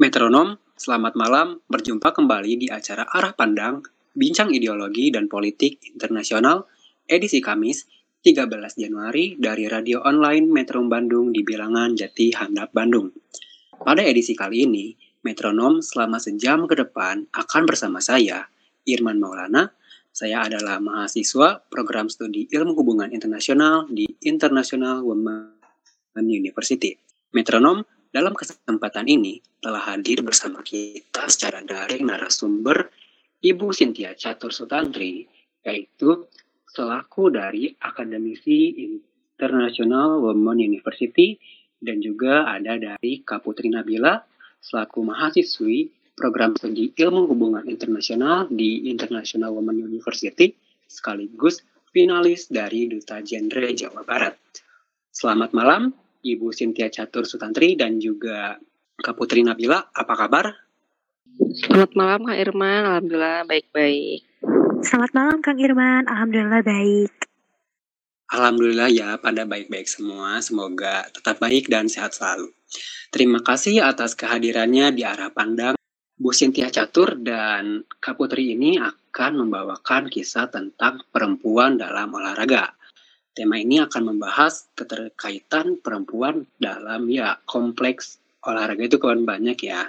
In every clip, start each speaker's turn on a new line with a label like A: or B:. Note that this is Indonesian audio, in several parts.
A: Metronom, selamat malam. Berjumpa kembali di acara Arah Pandang, Bincang Ideologi dan Politik Internasional, edisi Kamis, 13 Januari dari radio online Metro Bandung di Bilangan Jati Handap Bandung. Pada edisi kali ini, Metronom selama sejam ke depan akan bersama saya, Irman Maulana. Saya adalah mahasiswa program studi ilmu hubungan internasional di International Women University. Metronom dalam kesempatan ini telah hadir bersama kita secara daring narasumber Ibu Sintia Catur Sutantri, yaitu selaku dari Akademisi International Women University dan juga ada dari Kaputri Nabila selaku mahasiswi program studi ilmu hubungan internasional di International Women University sekaligus finalis dari Duta Genre Jawa Barat. Selamat malam, Ibu Sintia Catur Sutantri dan juga Kak Putri Nabila. Apa kabar?
B: Selamat malam Kak Irman, Alhamdulillah baik-baik.
C: Selamat malam Kang Irman, Alhamdulillah baik.
A: Alhamdulillah ya pada baik-baik semua. Semoga tetap baik dan sehat selalu. Terima kasih atas kehadirannya di arah pandang. Bu Sintia Catur dan Kak Putri ini akan membawakan kisah tentang perempuan dalam olahraga. Tema ini akan membahas keterkaitan perempuan dalam ya kompleks olahraga itu kan banyak ya.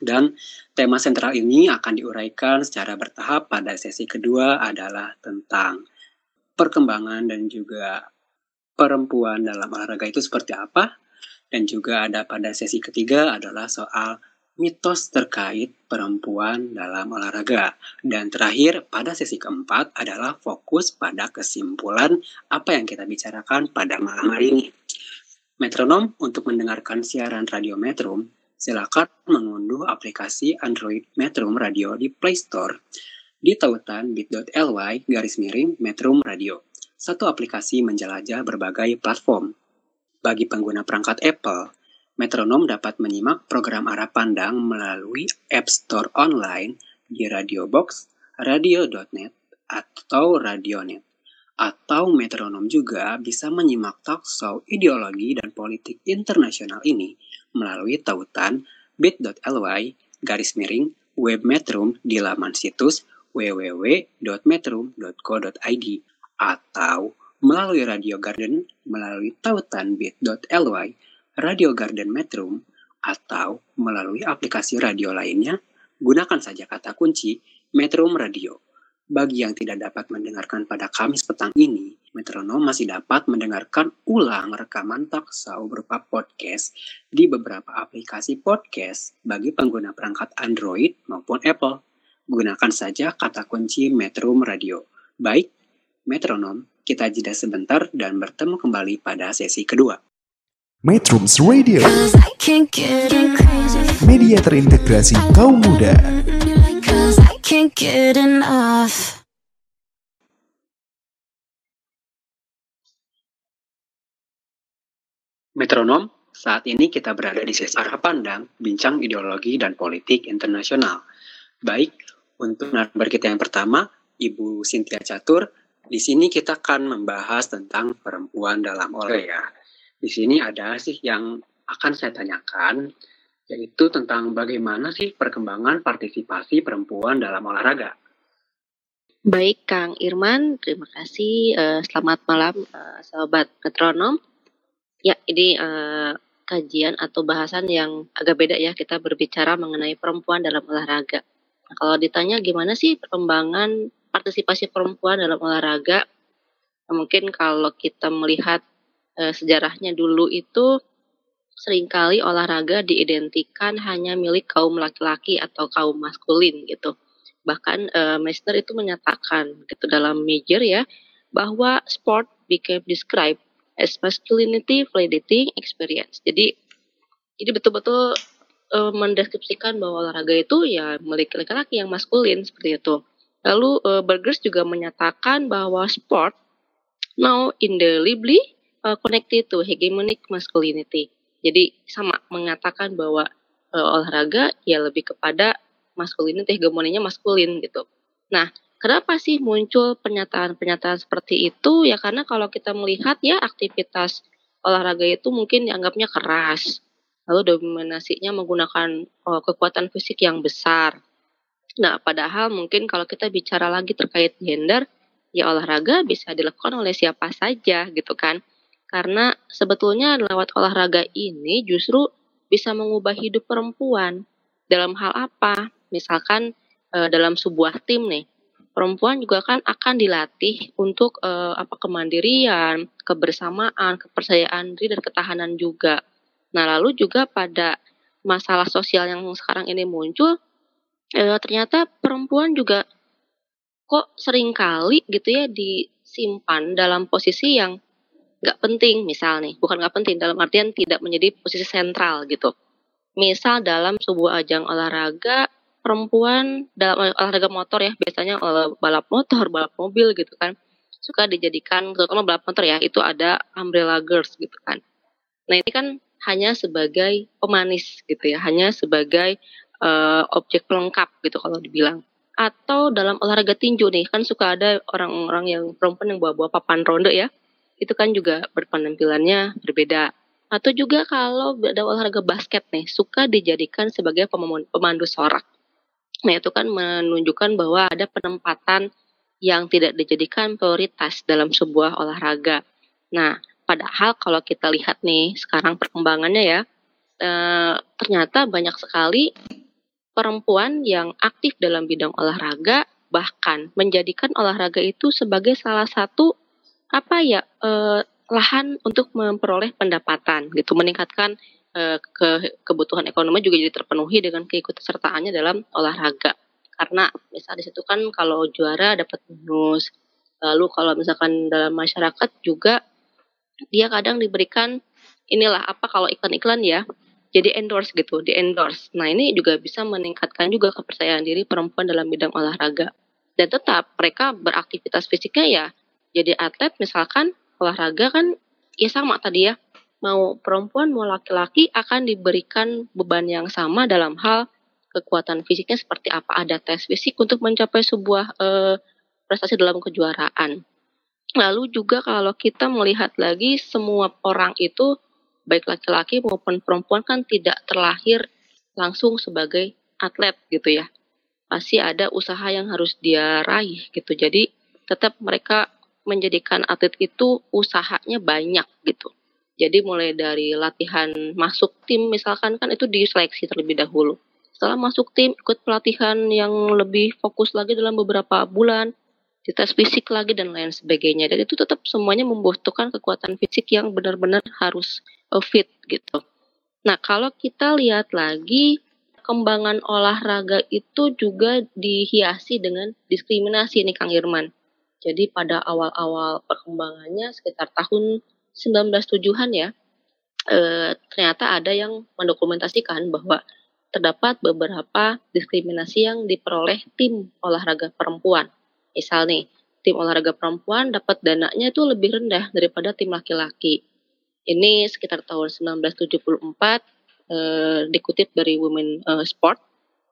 A: Dan tema sentral ini akan diuraikan secara bertahap pada sesi kedua adalah tentang perkembangan dan juga perempuan dalam olahraga itu seperti apa. Dan juga ada pada sesi ketiga adalah soal mitos terkait perempuan dalam olahraga. Dan terakhir pada sesi keempat adalah fokus pada kesimpulan apa yang kita bicarakan pada malam hari ini. Metronom untuk mendengarkan siaran radio Metrum, silakan mengunduh aplikasi Android Metrum Radio di Play Store di tautan bit.ly garis miring Metrum Radio. Satu aplikasi menjelajah berbagai platform. Bagi pengguna perangkat Apple, Metronom dapat menyimak program arah pandang melalui App Store online di Radio Box, Radio.net, atau Radionet. Atau metronom juga bisa menyimak talk show ideologi dan politik internasional ini melalui tautan bit.ly garis miring web metrum di laman situs www.metrum.co.id atau melalui Radio Garden melalui tautan bit.ly Radio Garden Metrum atau melalui aplikasi radio lainnya, gunakan saja kata kunci Metrum Radio. Bagi yang tidak dapat mendengarkan pada Kamis petang ini, Metronom masih dapat mendengarkan ulang rekaman taksau berupa podcast di beberapa aplikasi podcast bagi pengguna perangkat Android maupun Apple. Gunakan saja kata kunci Metrum Radio. Baik, Metronom, kita jeda sebentar dan bertemu kembali pada sesi kedua.
D: Metrums Radio. Media terintegrasi kaum muda.
A: Metronom, saat ini kita berada di sesi arah pandang, bincang ideologi dan politik internasional. Baik, untuk narasumber kita yang pertama, Ibu Sintia Catur, di sini kita akan membahas tentang perempuan dalam olahraga. Di sini ada sih yang akan saya tanyakan, yaitu tentang bagaimana sih perkembangan partisipasi perempuan dalam olahraga.
B: Baik Kang Irman, terima kasih. Eh, selamat malam eh, sahabat metronom. Ya, ini eh, kajian atau bahasan yang agak beda ya kita berbicara mengenai perempuan dalam olahraga. Nah, kalau ditanya gimana sih perkembangan partisipasi perempuan dalam olahraga, mungkin kalau kita melihat eh, sejarahnya dulu itu sering kali olahraga diidentikan hanya milik kaum laki-laki atau kaum maskulin gitu. Bahkan eh, Meissner itu menyatakan gitu dalam major ya bahwa sport became described as masculinity validating experience. Jadi Jadi betul-betul uh, mendeskripsikan bahwa olahraga itu ya milik laki-laki yang maskulin seperti itu. Lalu uh, Burgers juga menyatakan bahwa sport now indelibly uh, connected to hegemonic masculinity. Jadi sama mengatakan bahwa uh, olahraga ya lebih kepada masculinity, hegemoninya maskulin gitu. Nah, kenapa sih muncul pernyataan-pernyataan seperti itu? Ya karena kalau kita melihat ya aktivitas olahraga itu mungkin dianggapnya keras. Lalu dominasinya menggunakan uh, kekuatan fisik yang besar. Nah, padahal mungkin kalau kita bicara lagi terkait gender, ya olahraga bisa dilakukan oleh siapa saja gitu kan. Karena sebetulnya lewat olahraga ini justru bisa mengubah hidup perempuan. Dalam hal apa? Misalkan e, dalam sebuah tim nih, perempuan juga kan akan dilatih untuk e, apa kemandirian, kebersamaan, kepercayaan diri dan ketahanan juga. Nah, lalu juga pada masalah sosial yang sekarang ini muncul, e, ternyata perempuan juga kok sering kali gitu ya disimpan dalam posisi yang nggak penting misal nih. Bukan nggak penting dalam artian tidak menjadi posisi sentral gitu. Misal dalam sebuah ajang olahraga perempuan dalam olahraga motor ya biasanya balap motor balap mobil gitu kan suka dijadikan terutama balap motor ya itu ada umbrella girls gitu kan. Nah ini kan hanya sebagai pemanis gitu ya hanya sebagai uh, objek pelengkap gitu kalau dibilang. Atau dalam olahraga tinju nih kan suka ada orang-orang yang perempuan yang bawa-bawa papan ronde ya itu kan juga berpenampilannya berbeda. Atau juga kalau ada olahraga basket nih suka dijadikan sebagai pemandu sorak. Nah itu kan menunjukkan bahwa ada penempatan yang tidak dijadikan prioritas dalam sebuah olahraga. Nah padahal kalau kita lihat nih sekarang perkembangannya ya eh, ternyata banyak sekali perempuan yang aktif dalam bidang olahraga bahkan menjadikan olahraga itu sebagai salah satu apa ya eh, lahan untuk memperoleh pendapatan gitu meningkatkan eh, ke kebutuhan ekonomi juga jadi terpenuhi dengan keikutsertaannya dalam olahraga karena misal di situ kan kalau juara dapat bonus lalu kalau misalkan dalam masyarakat juga dia kadang diberikan inilah apa kalau iklan-iklan ya jadi endorse gitu, di endorse. Nah ini juga bisa meningkatkan juga kepercayaan diri perempuan dalam bidang olahraga. Dan tetap mereka beraktivitas fisiknya ya jadi atlet misalkan olahraga kan ya sama tadi ya mau perempuan mau laki-laki akan diberikan beban yang sama dalam hal kekuatan fisiknya seperti apa ada tes fisik untuk mencapai sebuah eh, prestasi dalam kejuaraan. Lalu juga kalau kita melihat lagi semua orang itu baik laki-laki maupun perempuan kan tidak terlahir langsung sebagai atlet gitu ya. Pasti ada usaha yang harus dia raih gitu. Jadi tetap mereka menjadikan atlet itu usahanya banyak gitu. Jadi mulai dari latihan masuk tim misalkan kan itu diseleksi terlebih dahulu. Setelah masuk tim ikut pelatihan yang lebih fokus lagi dalam beberapa bulan, dites fisik lagi dan lain sebagainya. Dan itu tetap semuanya membutuhkan kekuatan fisik yang benar-benar harus fit gitu. Nah, kalau kita lihat lagi kembangan olahraga itu juga dihiasi dengan diskriminasi nih Kang Irman. Jadi pada awal-awal perkembangannya sekitar tahun 1907-an ya, eh, ternyata ada yang mendokumentasikan bahwa terdapat beberapa diskriminasi yang diperoleh tim olahraga perempuan. Misal nih, tim olahraga perempuan dapat dananya itu lebih rendah daripada tim laki-laki. Ini sekitar tahun 1974 eh, dikutip dari Women eh, Sport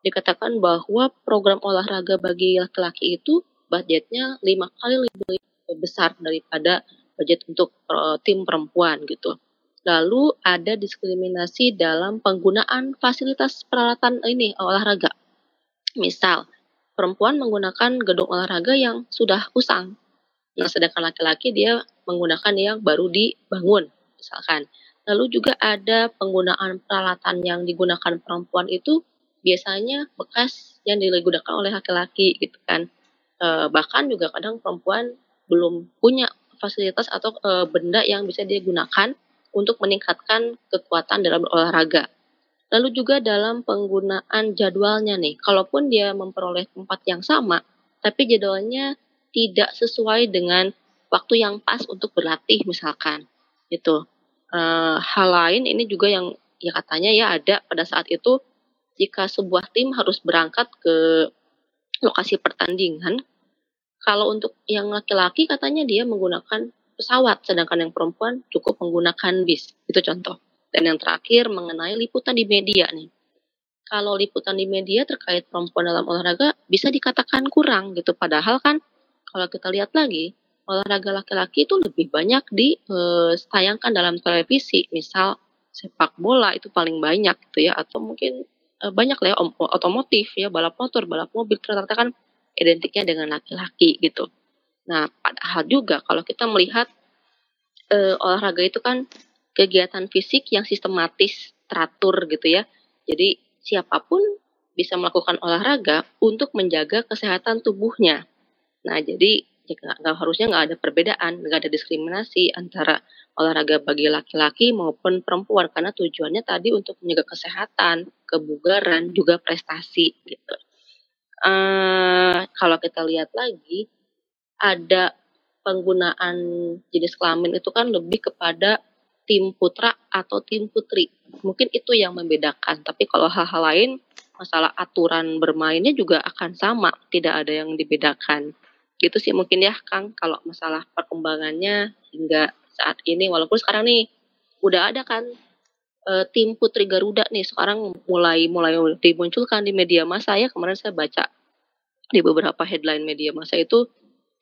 B: dikatakan bahwa program olahraga bagi laki-laki itu budgetnya lima kali lebih besar daripada budget untuk uh, tim perempuan gitu. Lalu ada diskriminasi dalam penggunaan fasilitas peralatan ini olahraga. Misal, perempuan menggunakan gedung olahraga yang sudah usang. Nah, sedangkan laki-laki dia menggunakan yang baru dibangun misalkan. Lalu juga ada penggunaan peralatan yang digunakan perempuan itu biasanya bekas yang digunakan oleh laki-laki gitu kan. E, bahkan juga kadang perempuan belum punya fasilitas atau e, benda yang bisa digunakan untuk meningkatkan kekuatan dalam olahraga. Lalu juga dalam penggunaan jadwalnya nih, kalaupun dia memperoleh tempat yang sama, tapi jadwalnya tidak sesuai dengan waktu yang pas untuk berlatih misalkan. Itu. Uh, hal lain ini juga yang ya katanya ya ada pada saat itu jika sebuah tim harus berangkat ke lokasi pertandingan, kalau untuk yang laki-laki katanya dia menggunakan pesawat, sedangkan yang perempuan cukup menggunakan bis. Itu contoh. Dan yang terakhir mengenai liputan di media nih. Kalau liputan di media terkait perempuan dalam olahraga bisa dikatakan kurang gitu. Padahal kan kalau kita lihat lagi, olahraga laki-laki itu lebih banyak ditayangkan dalam televisi. Misal sepak bola itu paling banyak gitu ya. Atau mungkin eh, banyak lah ya om- otomotif ya, balap motor, balap mobil. Ternyata kan identiknya dengan laki-laki gitu. Nah, padahal juga kalau kita melihat eh, olahraga itu kan kegiatan fisik yang sistematis, teratur gitu ya. Jadi siapa pun bisa melakukan olahraga untuk menjaga kesehatan tubuhnya. Nah, jadi ya nggak harusnya nggak ada perbedaan, nggak ada diskriminasi antara olahraga bagi laki-laki maupun perempuan karena tujuannya tadi untuk menjaga kesehatan, kebugaran, juga prestasi gitu. Eh, kalau kita lihat lagi ada penggunaan jenis kelamin itu kan lebih kepada tim putra atau tim putri. Mungkin itu yang membedakan. Tapi kalau hal-hal lain, masalah aturan bermainnya juga akan sama, tidak ada yang dibedakan. Gitu sih mungkin ya Kang, kalau masalah perkembangannya hingga saat ini, walaupun sekarang nih udah ada kan eh, tim putri Garuda nih sekarang mulai mulai dimunculkan di media massa ya. Kemarin saya baca di beberapa headline media massa itu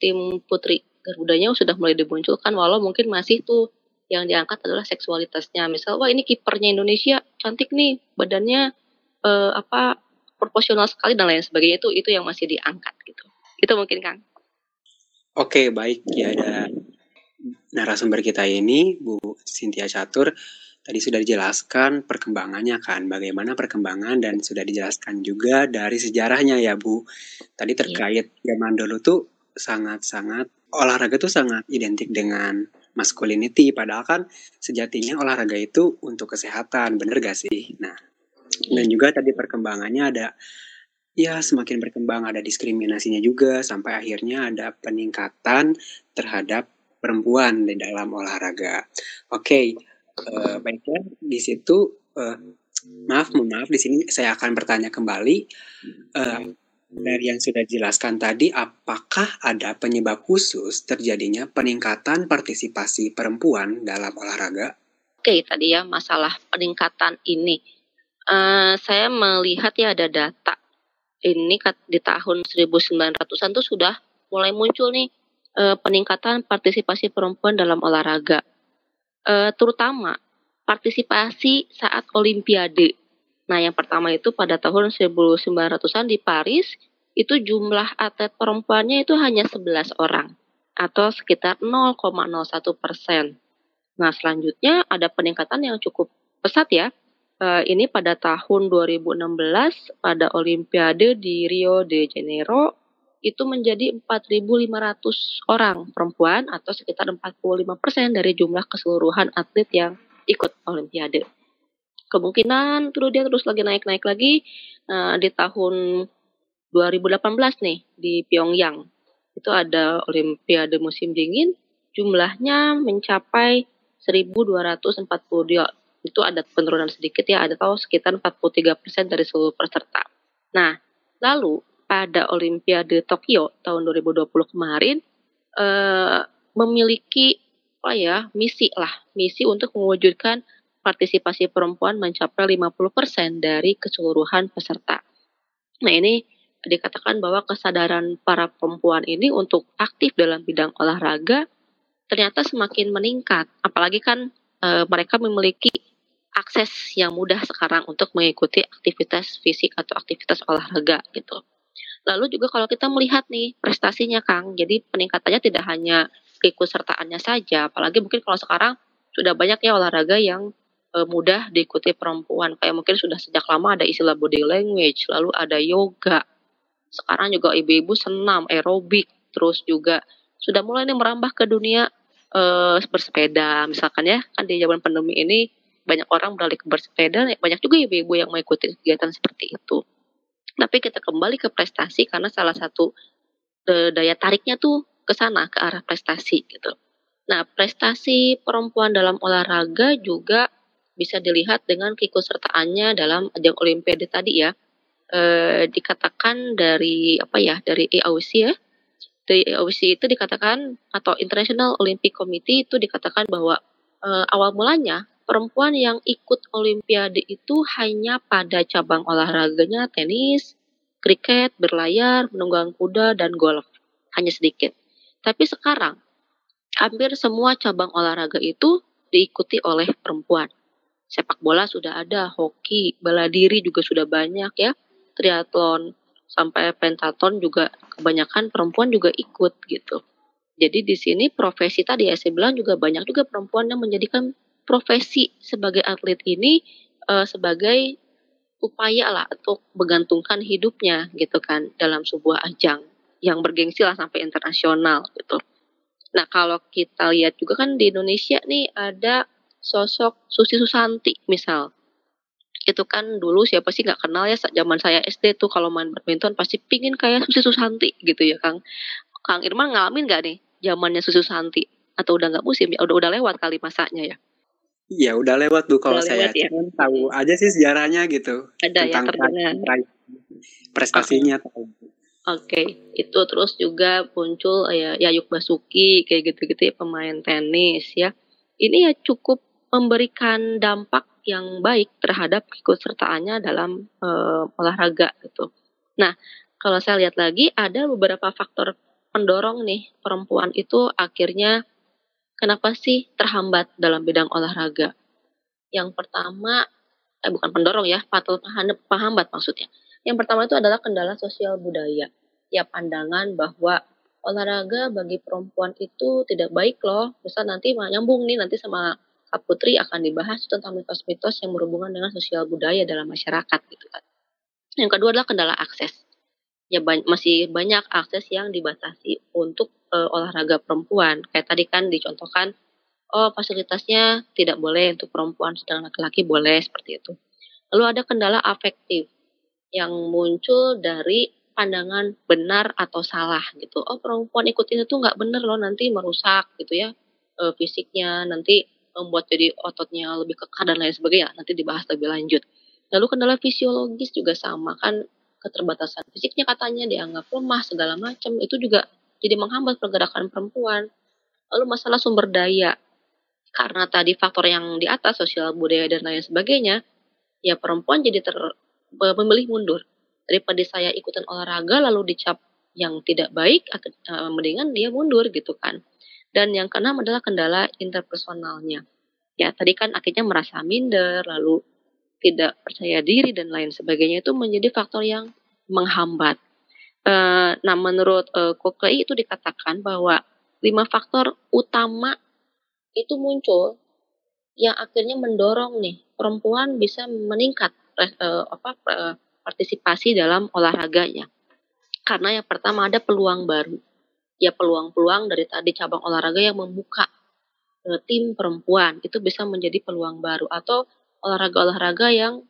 B: tim putri Garudanya sudah mulai dimunculkan walau mungkin masih tuh yang diangkat adalah seksualitasnya. Misal wah ini kipernya Indonesia cantik nih badannya eh, apa proporsional sekali dan lain sebagainya. Itu itu yang masih diangkat gitu. Itu mungkin Kang
A: Oke, baik. Ya, ada narasumber kita ini, Bu Cynthia Catur. Tadi sudah dijelaskan perkembangannya kan, bagaimana perkembangan dan sudah dijelaskan juga dari sejarahnya ya Bu. Tadi terkait zaman dulu tuh sangat-sangat olahraga tuh sangat identik dengan masculinity, padahal kan sejatinya olahraga itu untuk kesehatan, bener gak sih? Nah, dan juga tadi perkembangannya ada ya semakin berkembang ada diskriminasinya juga sampai akhirnya ada peningkatan terhadap perempuan di dalam olahraga. Oke, eh, baiklah di situ eh, maaf mohon maaf di sini saya akan bertanya kembali eh, dari yang sudah dijelaskan tadi apakah ada penyebab khusus terjadinya peningkatan partisipasi perempuan dalam olahraga?
B: Oke, tadi ya masalah peningkatan ini. Eh, saya melihat ya ada data. Ini di tahun 1900-an tuh sudah mulai muncul nih eh, peningkatan partisipasi perempuan dalam olahraga. Eh, terutama partisipasi saat olimpiade. Nah, yang pertama itu pada tahun 1900-an di Paris, itu jumlah atlet perempuannya itu hanya 11 orang atau sekitar 0,01 persen. Nah, selanjutnya ada peningkatan yang cukup pesat ya. Eh, ini pada tahun 2016 pada Olimpiade di Rio de Janeiro itu menjadi 4.500 orang perempuan atau sekitar 45% dari jumlah keseluruhan atlet yang ikut Olimpiade. Kemungkinan terus dia terus lagi naik-naik lagi eh, di tahun 2018 nih di Pyongyang. Itu ada Olimpiade musim dingin, jumlahnya mencapai 1242. Itu ada penurunan sedikit ya, ada tahu sekitar 43% dari seluruh peserta. Nah, lalu pada Olimpiade Tokyo tahun 2020 kemarin eh, memiliki apa ya misi lah misi untuk mewujudkan partisipasi perempuan mencapai 50% dari keseluruhan peserta. Nah ini dikatakan bahwa kesadaran para perempuan ini untuk aktif dalam bidang olahraga ternyata semakin meningkat. Apalagi kan eh, mereka memiliki akses yang mudah sekarang untuk mengikuti aktivitas fisik atau aktivitas olahraga gitu. Lalu juga kalau kita melihat nih prestasinya Kang, jadi peningkatannya tidak hanya keikutsertaannya saja, apalagi mungkin kalau sekarang sudah banyak ya olahraga yang eh, mudah diikuti perempuan. Kayak mungkin sudah sejak lama ada istilah body language, lalu ada yoga. Sekarang juga ibu-ibu senam, aerobik, terus juga sudah mulai nih merambah ke dunia eh, bersepeda misalkan ya. Kan di zaman pandemi ini banyak orang beralih ke bersepeda, banyak juga ibu-ibu yang mengikuti kegiatan seperti itu. Tapi kita kembali ke prestasi karena salah satu eh, daya tariknya tuh ke sana ke arah prestasi gitu. Nah, prestasi perempuan dalam olahraga juga bisa dilihat dengan keikutsertaannya dalam ajang olimpiade tadi ya. Eh, dikatakan dari apa ya dari IOC ya dari IOC itu dikatakan atau International Olympic Committee itu dikatakan bahwa eh, awal mulanya perempuan yang ikut olimpiade itu hanya pada cabang olahraganya tenis, kriket, berlayar, menunggang kuda dan golf. Hanya sedikit. Tapi sekarang hampir semua cabang olahraga itu diikuti oleh perempuan. Sepak bola sudah ada, hoki, bela diri juga sudah banyak ya triathlon sampai pentaton juga kebanyakan perempuan juga ikut gitu. Jadi di sini profesi tadi ya saya bilang juga banyak juga perempuan yang menjadikan profesi sebagai atlet ini uh, sebagai upaya lah untuk menggantungkan hidupnya gitu kan dalam sebuah ajang yang bergengsi lah sampai internasional gitu. Nah kalau kita lihat juga kan di Indonesia nih ada sosok Susi Susanti misal itu kan dulu siapa sih nggak kenal ya zaman saya SD tuh kalau main badminton pasti pingin kayak Susi Susanti gitu ya Kang. Kang Irman ngalamin nggak nih zamannya Susi Susanti atau udah nggak musim ya udah udah lewat kali masanya ya?
A: Iya udah lewat tuh kalau
B: Udah
A: saya
B: lewat ya?
A: tahu aja sih sejarahnya gitu
B: Ada ya
A: tentang pra- prestasinya.
B: Oke, itu terus juga muncul ya Yayuk Basuki kayak gitu-gitu ya, pemain tenis ya. Ini ya cukup memberikan dampak yang baik terhadap keikutsertaannya dalam eh, olahraga gitu. Nah, kalau saya lihat lagi ada beberapa faktor pendorong nih perempuan itu akhirnya kenapa sih terhambat dalam bidang olahraga? Yang pertama, eh bukan pendorong ya, pahan- penghambat maksudnya. Yang pertama itu adalah kendala sosial budaya. Ya pandangan bahwa olahraga bagi perempuan itu tidak baik loh. Misal nanti nyambung nih nanti sama Kak Putri akan dibahas tentang mitos-mitos yang berhubungan dengan sosial budaya dalam masyarakat gitu kan. Yang kedua adalah kendala akses. Ya ban- masih banyak akses yang dibatasi untuk eh, olahraga perempuan. Kayak tadi kan dicontohkan oh fasilitasnya tidak boleh untuk perempuan sedang laki-laki boleh seperti itu. Lalu ada kendala afektif yang muncul dari pandangan benar atau salah gitu. Oh perempuan ikut ini tuh nggak bener loh nanti merusak gitu ya eh, fisiknya nanti membuat jadi ototnya lebih kekar dan lain sebagainya nanti dibahas lebih lanjut. Lalu kendala fisiologis juga sama kan keterbatasan fisiknya katanya dianggap lemah segala macam. Itu juga jadi menghambat pergerakan perempuan. Lalu masalah sumber daya. Karena tadi faktor yang di atas sosial budaya dan lain sebagainya ya perempuan jadi ter memilih mundur. Daripada saya ikutan olahraga lalu dicap yang tidak baik eh, mendingan dia mundur gitu kan. Dan yang keenam adalah kendala interpersonalnya. Ya tadi kan akhirnya merasa minder lalu tidak percaya diri dan lain sebagainya itu menjadi faktor yang menghambat Eh, nah menurut Koklei itu dikatakan bahwa lima faktor utama itu muncul yang akhirnya mendorong nih perempuan bisa meningkat eh, apa partisipasi dalam olahraganya. Karena yang pertama ada peluang baru. Ya peluang-peluang dari tadi cabang olahraga yang membuka tim perempuan itu bisa menjadi peluang baru atau olahraga-olahraga yang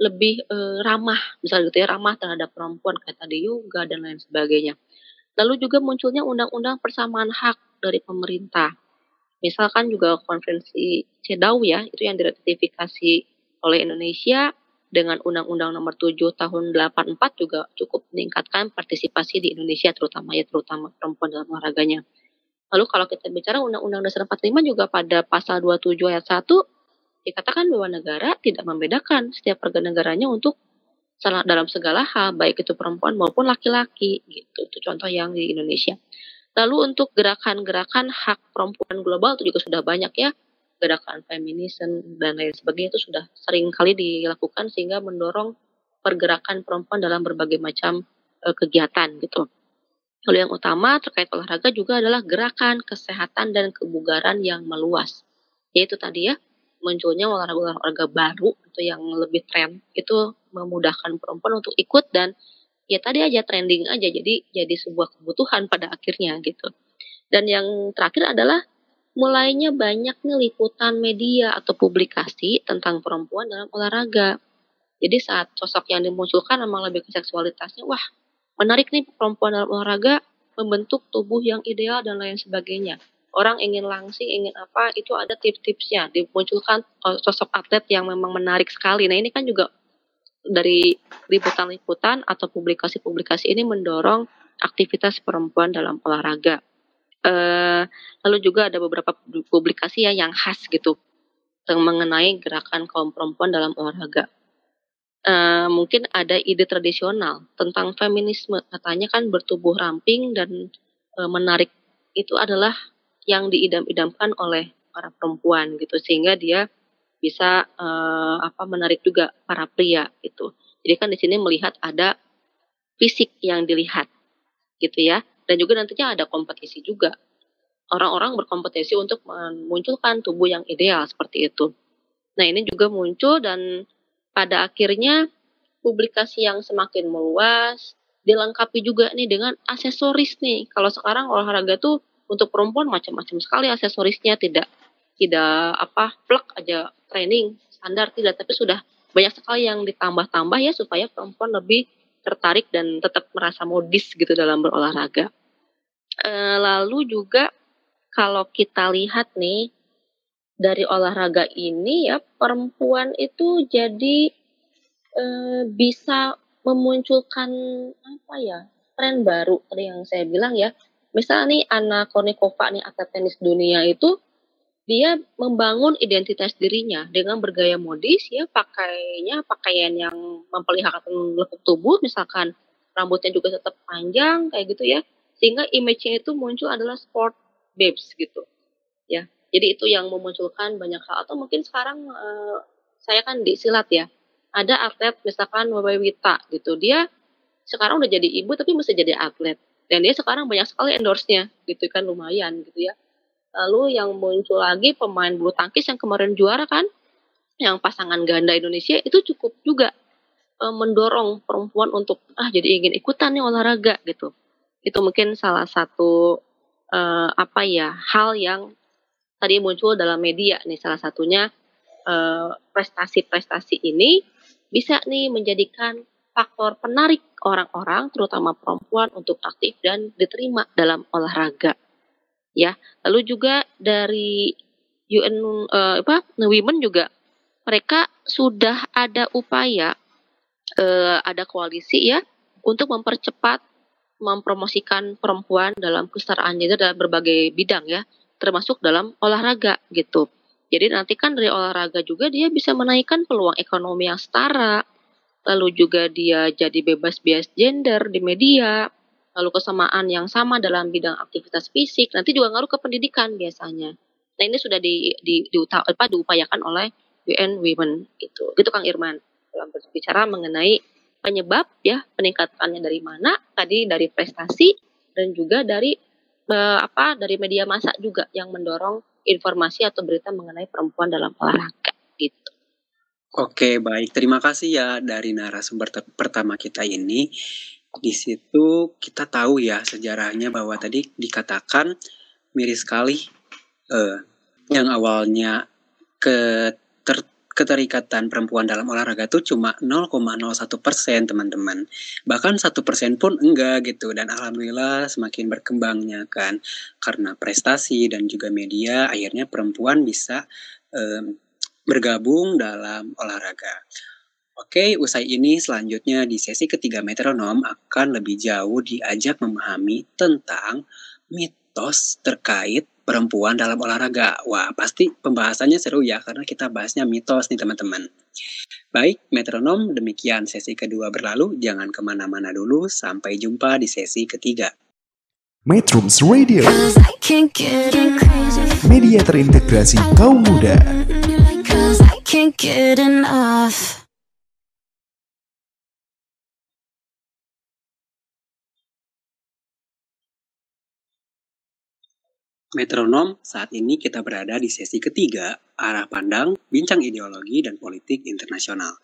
B: lebih eh, ramah, misalnya gitu ya ramah terhadap perempuan kayak tadi yoga dan lain sebagainya. Lalu juga munculnya undang-undang persamaan hak dari pemerintah. Misalkan juga konvensi CEDAW ya, itu yang diratifikasi oleh Indonesia dengan Undang-Undang Nomor 7 Tahun 84 juga cukup meningkatkan partisipasi di Indonesia terutama ya terutama perempuan dalam olahraganya. Lalu kalau kita bicara Undang-Undang Dasar 45 juga pada pasal 27 ayat 1 dikatakan bahwa negara tidak membedakan setiap warga negaranya untuk salah dalam segala hal baik itu perempuan maupun laki-laki gitu. Itu contoh yang di Indonesia. Lalu untuk gerakan-gerakan hak perempuan global itu juga sudah banyak ya gerakan feminisme dan lain sebagainya itu sudah sering kali dilakukan sehingga mendorong pergerakan perempuan dalam berbagai macam eh, kegiatan gitu. Lalu yang utama terkait olahraga juga adalah gerakan kesehatan dan kebugaran yang meluas. Yaitu tadi ya munculnya olahraga-olahraga baru itu yang lebih tren itu memudahkan perempuan untuk ikut dan ya tadi aja trending aja jadi jadi sebuah kebutuhan pada akhirnya gitu. Dan yang terakhir adalah mulainya banyaknya liputan media atau publikasi tentang perempuan dalam olahraga. Jadi saat sosok yang dimunculkan memang lebih ke seksualitasnya, wah menarik nih perempuan dalam olahraga membentuk tubuh yang ideal dan lain sebagainya. Orang ingin langsing, ingin apa, itu ada tips-tipsnya. Dimunculkan eh, sosok atlet yang memang menarik sekali. Nah ini kan juga dari liputan-liputan atau publikasi-publikasi ini mendorong aktivitas perempuan dalam olahraga. Eh, lalu juga ada beberapa publikasi ya yang khas gitu yang mengenai gerakan kaum perempuan dalam olahraga. Eh, mungkin ada ide tradisional tentang feminisme katanya kan bertubuh ramping dan eh, menarik itu adalah yang diidam-idamkan oleh para perempuan gitu sehingga dia bisa eh, apa menarik juga para pria itu. Jadi kan di sini melihat ada fisik yang dilihat gitu ya dan juga nantinya ada kompetisi juga. Orang-orang berkompetisi untuk memunculkan tubuh yang ideal seperti itu. Nah, ini juga muncul dan pada akhirnya publikasi yang semakin meluas dilengkapi juga nih dengan aksesoris nih. Kalau sekarang olahraga tuh untuk perempuan macam-macam sekali aksesorisnya tidak tidak apa plek aja training standar tidak tapi sudah banyak sekali yang ditambah-tambah ya supaya perempuan lebih tertarik dan tetap merasa modis gitu dalam berolahraga. E, lalu juga kalau kita lihat nih dari olahraga ini ya perempuan itu jadi e, bisa memunculkan apa ya tren baru tadi yang saya bilang ya misalnya nih Anna Kournikova nih atlet tenis dunia itu dia membangun identitas dirinya dengan bergaya modis ya pakainya pakaian yang memperlihatkan lekuk tubuh misalkan rambutnya juga tetap panjang kayak gitu ya. Sehingga image-nya itu muncul adalah sport babes gitu ya. Jadi itu yang memunculkan banyak hal. Atau mungkin sekarang uh, saya kan di silat ya. Ada atlet misalkan Wabai Wita gitu. Dia sekarang udah jadi ibu tapi masih jadi atlet dan dia sekarang banyak sekali endorse-nya gitu kan lumayan gitu ya. Lalu yang muncul lagi pemain bulu tangkis yang kemarin juara kan yang pasangan ganda Indonesia itu cukup juga uh, mendorong perempuan untuk ah jadi ingin ikutan nih olahraga gitu. Itu mungkin salah satu uh, apa ya hal yang tadi muncul dalam media nih. Salah satunya eh, prestasi-prestasi uh, ini bisa nih menjadikan faktor penarik orang-orang terutama perempuan untuk aktif dan diterima dalam olahraga ya lalu juga dari UN uh, apa Women juga mereka sudah ada upaya uh, ada koalisi ya untuk mempercepat mempromosikan perempuan dalam kesetaraan gender dalam berbagai bidang ya, termasuk dalam olahraga gitu. Jadi nanti kan dari olahraga juga dia bisa menaikkan peluang ekonomi yang setara, lalu juga dia jadi bebas bias gender di media, lalu kesamaan yang sama dalam bidang aktivitas fisik, nanti juga ngaruh ke pendidikan biasanya. Nah ini sudah di, di, di, apa, diupayakan oleh UN Women gitu. Gitu Kang Irman dalam berbicara mengenai penyebab ya peningkatannya dari mana tadi dari prestasi dan juga dari uh, apa dari media massa juga yang mendorong informasi atau berita mengenai perempuan dalam olahraga gitu.
A: Oke, baik. Terima kasih ya dari narasumber pertama kita ini. Di situ kita tahu ya sejarahnya bahwa tadi dikatakan miris sekali uh, yang awalnya ke ter keterikatan perempuan dalam olahraga itu cuma 0,01 persen teman-teman. Bahkan satu persen pun enggak gitu. Dan alhamdulillah semakin berkembangnya kan karena prestasi dan juga media akhirnya perempuan bisa um, bergabung dalam olahraga. Oke, usai ini selanjutnya di sesi ketiga metronom akan lebih jauh diajak memahami tentang mitos terkait perempuan dalam olahraga. Wah, pasti pembahasannya seru ya karena kita bahasnya mitos nih teman-teman. Baik, metronom demikian sesi kedua berlalu. Jangan ke mana-mana dulu, sampai jumpa di sesi ketiga.
D: Metrums Radio Media terintegrasi kaum muda
A: Metronom, saat ini kita berada di sesi ketiga, arah pandang, bincang ideologi dan politik internasional.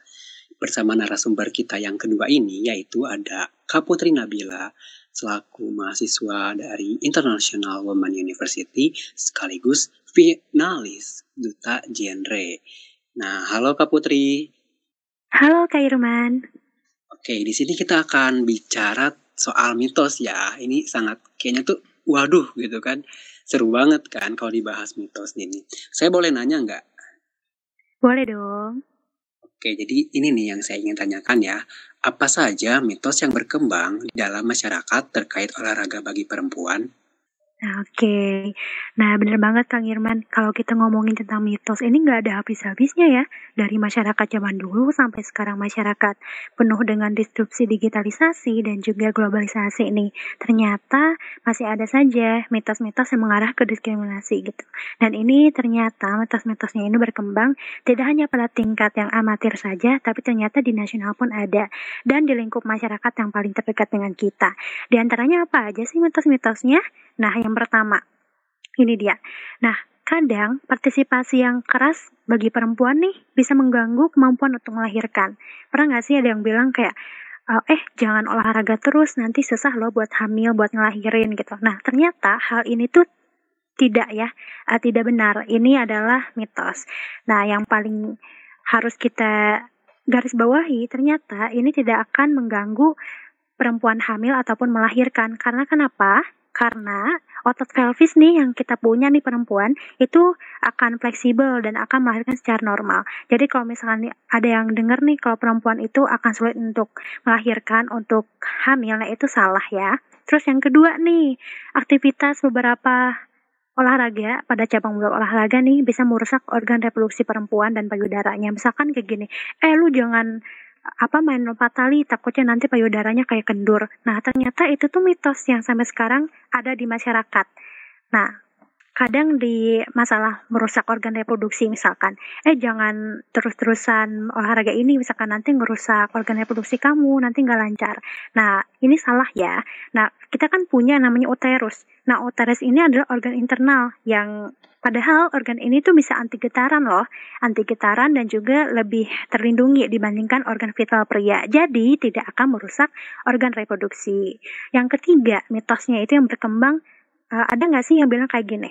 A: Bersama narasumber kita yang kedua ini, yaitu ada Kaputri Nabila, selaku mahasiswa dari International Women University, sekaligus finalis Duta Genre. Nah, halo Kak Putri.
C: Halo Kak Irman.
A: Oke, di sini kita akan bicara soal mitos ya. Ini sangat kayaknya tuh waduh gitu kan Seru banget kan kalau dibahas mitos ini. Saya boleh nanya nggak?
C: Boleh dong.
A: Oke, jadi ini nih yang saya ingin tanyakan ya. Apa saja mitos yang berkembang di dalam masyarakat terkait olahraga bagi perempuan?
C: Nah, Oke, nah bener banget Kang Irman. Kalau kita ngomongin tentang mitos ini nggak ada habis-habisnya ya. Dari masyarakat zaman dulu sampai sekarang masyarakat penuh dengan disrupsi digitalisasi dan juga globalisasi ini. Ternyata masih ada saja mitos-mitos yang mengarah ke diskriminasi gitu. Dan ini ternyata mitos-mitosnya ini berkembang tidak hanya pada tingkat yang amatir saja, tapi ternyata di nasional pun ada. Dan di lingkup masyarakat yang paling terdekat dengan kita. Di antaranya apa aja sih mitos-mitosnya? Nah, yang pertama, ini dia. Nah, kadang partisipasi yang keras bagi perempuan nih bisa mengganggu kemampuan untuk melahirkan. Pernah nggak sih ada yang bilang kayak, eh jangan olahraga terus, nanti susah loh buat hamil, buat ngelahirin gitu. Nah, ternyata hal ini tuh tidak ya, uh, tidak benar. Ini adalah mitos. Nah, yang paling harus kita garis bawahi, ternyata ini tidak akan mengganggu perempuan hamil ataupun melahirkan. Karena kenapa? Karena otot pelvis nih yang kita punya nih perempuan itu akan fleksibel dan akan melahirkan secara normal. Jadi kalau misalkan ada yang dengar nih kalau perempuan itu akan sulit untuk melahirkan untuk hamil, nah itu salah ya. Terus yang kedua nih, aktivitas beberapa olahraga pada cabang olahraga nih bisa merusak organ reproduksi perempuan dan payudaranya. Misalkan kayak gini, eh lu jangan apa main lompat tali takutnya nanti payudaranya kayak kendur. Nah, ternyata itu tuh mitos yang sampai sekarang ada di masyarakat. Nah, kadang di masalah merusak organ reproduksi misalkan, eh jangan terus-terusan olahraga ini misalkan nanti ngerusak organ reproduksi kamu, nanti nggak lancar. Nah, ini salah ya. Nah, kita kan punya namanya uterus. Nah, uterus ini adalah organ internal yang Padahal organ ini tuh bisa anti getaran loh, anti getaran dan juga lebih terlindungi dibandingkan organ vital pria. Jadi tidak akan merusak organ reproduksi. Yang ketiga, mitosnya itu yang berkembang, uh, ada nggak sih yang bilang kayak gini?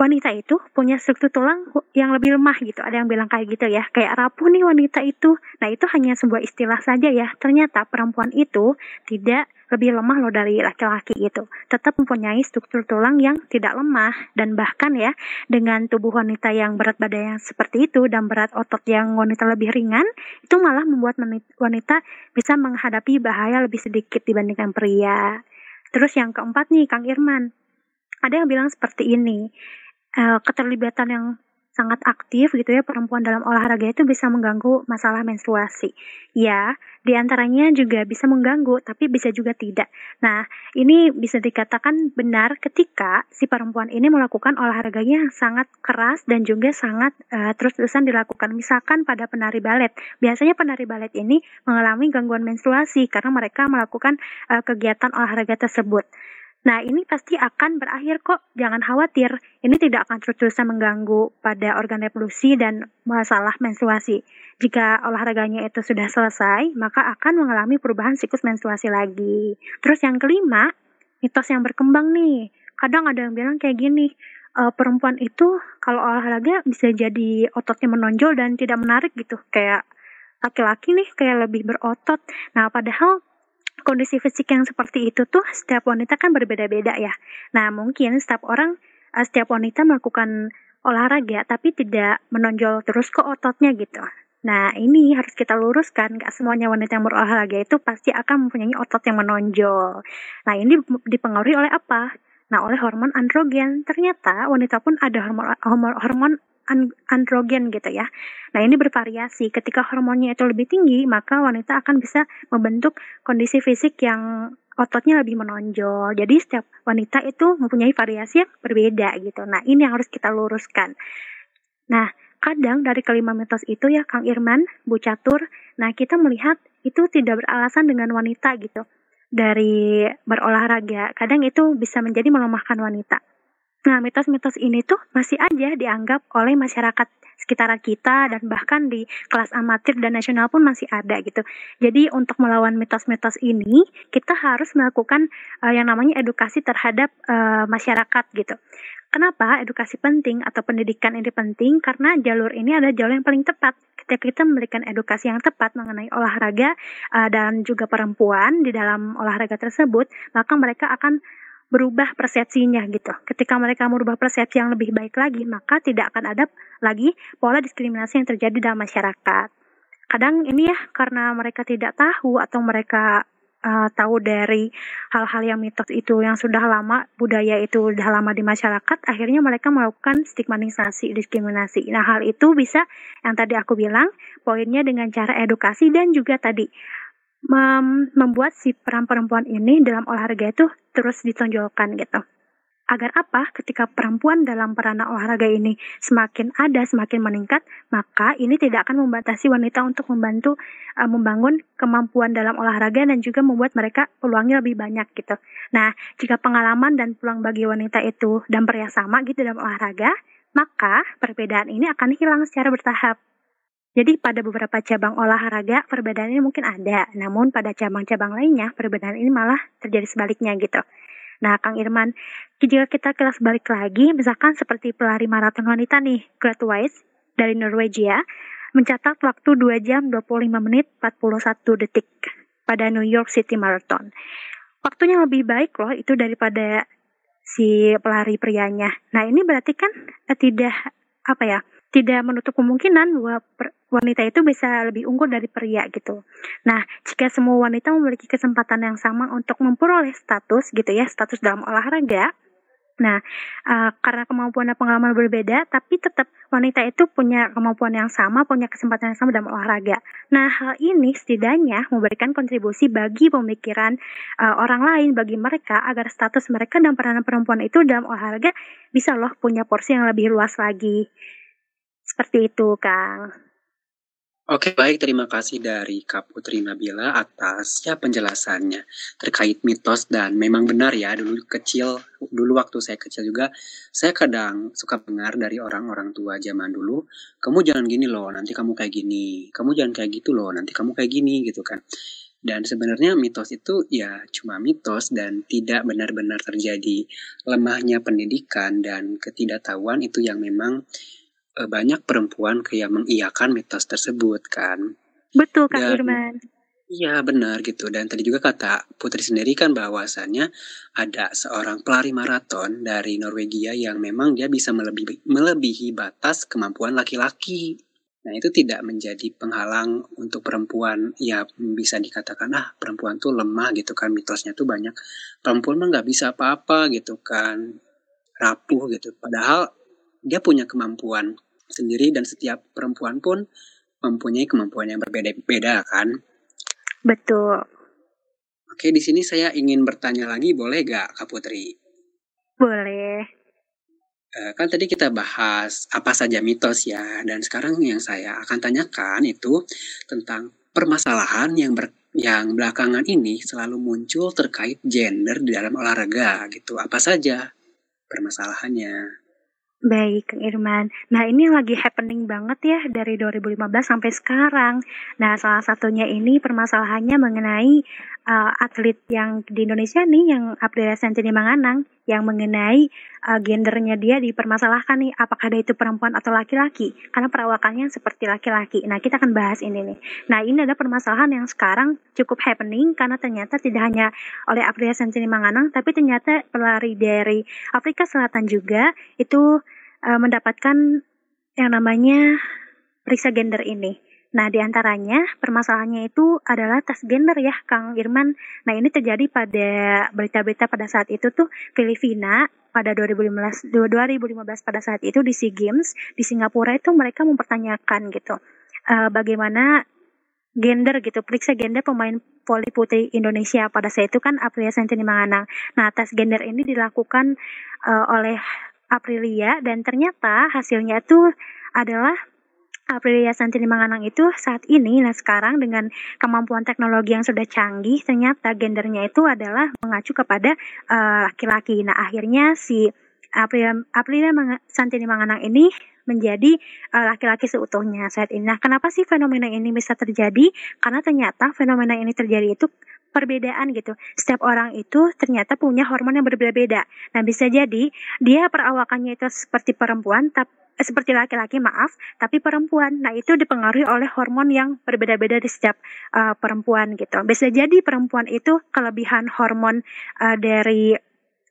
C: Wanita itu punya struktur tulang yang lebih lemah gitu. Ada yang bilang kayak gitu ya, kayak rapuh nih wanita itu. Nah itu hanya sebuah istilah saja ya. Ternyata perempuan itu tidak lebih lemah loh dari laki-laki itu. Tetap mempunyai struktur tulang yang tidak lemah dan bahkan ya dengan tubuh wanita yang berat badan yang seperti itu dan berat otot yang wanita lebih ringan itu malah membuat wanita bisa menghadapi bahaya lebih sedikit dibandingkan pria. Terus yang keempat nih Kang Irman. Ada yang bilang seperti ini uh, keterlibatan yang sangat aktif gitu ya perempuan dalam olahraga itu bisa mengganggu masalah menstruasi. Ya, di antaranya juga bisa mengganggu, tapi bisa juga tidak. Nah, ini bisa dikatakan benar ketika si perempuan ini melakukan olahraganya sangat keras dan juga sangat uh, terus-terusan dilakukan. Misalkan pada penari balet, biasanya penari balet ini mengalami gangguan menstruasi karena mereka melakukan uh, kegiatan olahraga tersebut. Nah, ini pasti akan berakhir kok. Jangan khawatir. Ini tidak akan terus-terusan mengganggu pada organ reproduksi dan masalah menstruasi. Jika olahraganya itu sudah selesai, maka akan mengalami perubahan siklus menstruasi lagi. Terus yang kelima, mitos yang berkembang nih. Kadang ada yang bilang kayak gini, e, perempuan itu kalau olahraga bisa jadi ototnya menonjol dan tidak menarik gitu. Kayak laki-laki nih kayak lebih berotot. Nah, padahal kondisi fisik yang seperti itu tuh setiap wanita kan berbeda-beda ya. Nah, mungkin setiap orang, uh, setiap wanita melakukan olahraga tapi tidak menonjol terus ke ototnya gitu. Nah, ini harus kita luruskan. Gak semuanya wanita yang berolahraga itu pasti akan mempunyai otot yang menonjol. Nah, ini dipengaruhi oleh apa? Nah, oleh hormon androgen. Ternyata wanita pun ada hormon, hormon, hormon androgen gitu ya. Nah, ini bervariasi. Ketika hormonnya itu lebih tinggi, maka wanita akan bisa membentuk kondisi fisik yang ototnya lebih menonjol. Jadi setiap wanita itu mempunyai variasi yang berbeda gitu. Nah, ini yang harus kita luruskan. Nah, kadang dari kelima mitos itu ya Kang Irman, Bu Catur, nah kita melihat itu tidak beralasan dengan wanita gitu. Dari berolahraga, kadang itu bisa menjadi melemahkan wanita. Nah, mitos-mitos ini tuh masih aja dianggap oleh masyarakat sekitar kita dan bahkan di kelas amatir dan nasional pun masih ada gitu. Jadi untuk melawan mitos-mitos ini, kita harus melakukan uh, yang namanya edukasi terhadap uh, masyarakat gitu. Kenapa edukasi penting atau pendidikan ini penting? Karena jalur ini adalah jalur yang paling tepat. Ketika kita memberikan edukasi yang tepat mengenai olahraga uh, dan juga perempuan di dalam olahraga tersebut, maka mereka akan berubah persepsinya gitu. Ketika mereka merubah persepsi yang lebih baik lagi, maka tidak akan ada lagi pola diskriminasi yang terjadi dalam masyarakat. Kadang ini ya karena mereka tidak tahu atau mereka uh, tahu dari hal-hal yang mitos itu yang sudah lama budaya itu sudah lama di masyarakat akhirnya mereka melakukan stigmatisasi diskriminasi nah hal itu bisa yang tadi aku bilang poinnya dengan cara edukasi dan juga tadi mem membuat si peran perempuan ini dalam olahraga itu terus ditonjolkan gitu. Agar apa? Ketika perempuan dalam peranan olahraga ini semakin ada, semakin meningkat, maka ini tidak akan membatasi wanita untuk membantu uh, membangun kemampuan dalam olahraga dan juga membuat mereka peluangnya lebih banyak gitu. Nah, jika pengalaman dan peluang bagi wanita itu dan pria sama gitu dalam olahraga, maka perbedaan ini akan hilang secara bertahap. Jadi pada beberapa cabang olahraga perbedaan ini mungkin ada, namun pada cabang-cabang lainnya perbedaan ini malah terjadi sebaliknya gitu. Nah, Kang Irman, jika kita kelas balik lagi, misalkan seperti pelari maraton wanita nih, Grete Weiss dari Norwegia, mencatat waktu 2 jam 25 menit 41 detik pada New York City Marathon. Waktunya lebih baik loh itu daripada si pelari prianya. Nah, ini berarti kan eh, tidak apa ya? Tidak menutup kemungkinan bahwa wanita itu bisa lebih unggul dari pria gitu. Nah, jika semua wanita memiliki kesempatan yang sama untuk memperoleh status gitu ya, status dalam olahraga, Nah, uh, karena kemampuan dan pengalaman berbeda, tapi tetap wanita itu punya kemampuan yang sama, punya kesempatan yang sama dalam olahraga. Nah, hal ini setidaknya memberikan kontribusi bagi pemikiran uh, orang lain, bagi mereka agar status mereka dan peranan perempuan itu dalam olahraga bisa loh punya porsi yang lebih luas lagi. Seperti itu, Kang.
A: Oke, baik. Terima kasih dari Kak Putri Nabila atas ya penjelasannya terkait mitos dan memang benar ya dulu kecil, dulu waktu saya kecil juga, saya kadang suka dengar dari orang-orang tua zaman dulu, kamu jangan gini loh, nanti kamu kayak gini, kamu jangan kayak gitu loh, nanti kamu kayak gini gitu kan. Dan sebenarnya mitos itu ya cuma mitos dan tidak benar-benar terjadi lemahnya pendidikan dan ketidaktahuan itu yang memang banyak perempuan kayak mengiyakan mitos tersebut kan.
C: Betul Kak Dan, Irman.
A: Iya benar gitu dan tadi juga kata Putri sendiri kan bahwasannya ada seorang pelari maraton dari Norwegia yang memang dia bisa melebihi, melebihi batas kemampuan laki-laki. Nah itu tidak menjadi penghalang untuk perempuan ya bisa dikatakan ah perempuan tuh lemah gitu kan mitosnya tuh banyak perempuan mah nggak bisa apa-apa gitu kan rapuh gitu padahal dia punya kemampuan sendiri dan setiap perempuan pun mempunyai kemampuan yang berbeda-beda kan?
C: Betul.
A: Oke, di sini saya ingin bertanya lagi, boleh gak Kak Putri?
C: Boleh.
A: Uh, kan tadi kita bahas apa saja mitos ya, dan sekarang yang saya akan tanyakan itu tentang permasalahan yang ber, yang belakangan ini selalu muncul terkait gender di dalam olahraga gitu. Apa saja permasalahannya?
C: Baik, Kang Irman. Nah, ini lagi happening banget ya dari 2015 sampai sekarang. Nah, salah satunya ini permasalahannya mengenai uh, atlet yang di Indonesia nih, yang Aprilia Sentini Manganang, yang mengenai uh, gendernya dia dipermasalahkan nih, apakah dia itu perempuan atau laki-laki? Karena perawakannya seperti laki-laki. Nah, kita akan bahas ini nih. Nah, ini ada permasalahan yang sekarang cukup happening karena ternyata tidak hanya oleh Aprilia Sentini Manganang, tapi ternyata pelari dari Afrika Selatan juga itu uh, mendapatkan yang namanya periksa gender ini. Nah, di antaranya permasalahannya itu adalah tes gender ya, Kang Irman. Nah, ini terjadi pada berita-berita pada saat itu tuh Filipina pada 2015, 2015 pada saat itu di SEA Games di Singapura itu mereka mempertanyakan gitu uh, bagaimana gender gitu, periksa gender pemain voli putri Indonesia pada saat itu kan Aprilia Sentini Manganang. Nah, tes gender ini dilakukan uh, oleh Aprilia dan ternyata hasilnya itu adalah Aprilia Santini Manganang itu saat ini, nah sekarang dengan kemampuan teknologi yang sudah canggih, ternyata gendernya itu adalah mengacu kepada eh, laki-laki. Uh, nah akhirnya si Aprilia, Aprilia Santini Manganang ini menjadi eh, laki-laki uh, seutuhnya saat ini. Nah, kenapa sih fenomena ini bisa terjadi? Karena ternyata fenomena ini terjadi itu perbedaan gitu. Setiap orang itu ternyata punya hormon yang berbeda-beda. Nah, bisa jadi dia perawakannya itu seperti perempuan, tapi eh, seperti laki-laki maaf, tapi perempuan. Nah, itu dipengaruhi oleh hormon yang berbeda-beda di setiap uh, perempuan gitu. Bisa jadi perempuan itu kelebihan hormon uh, dari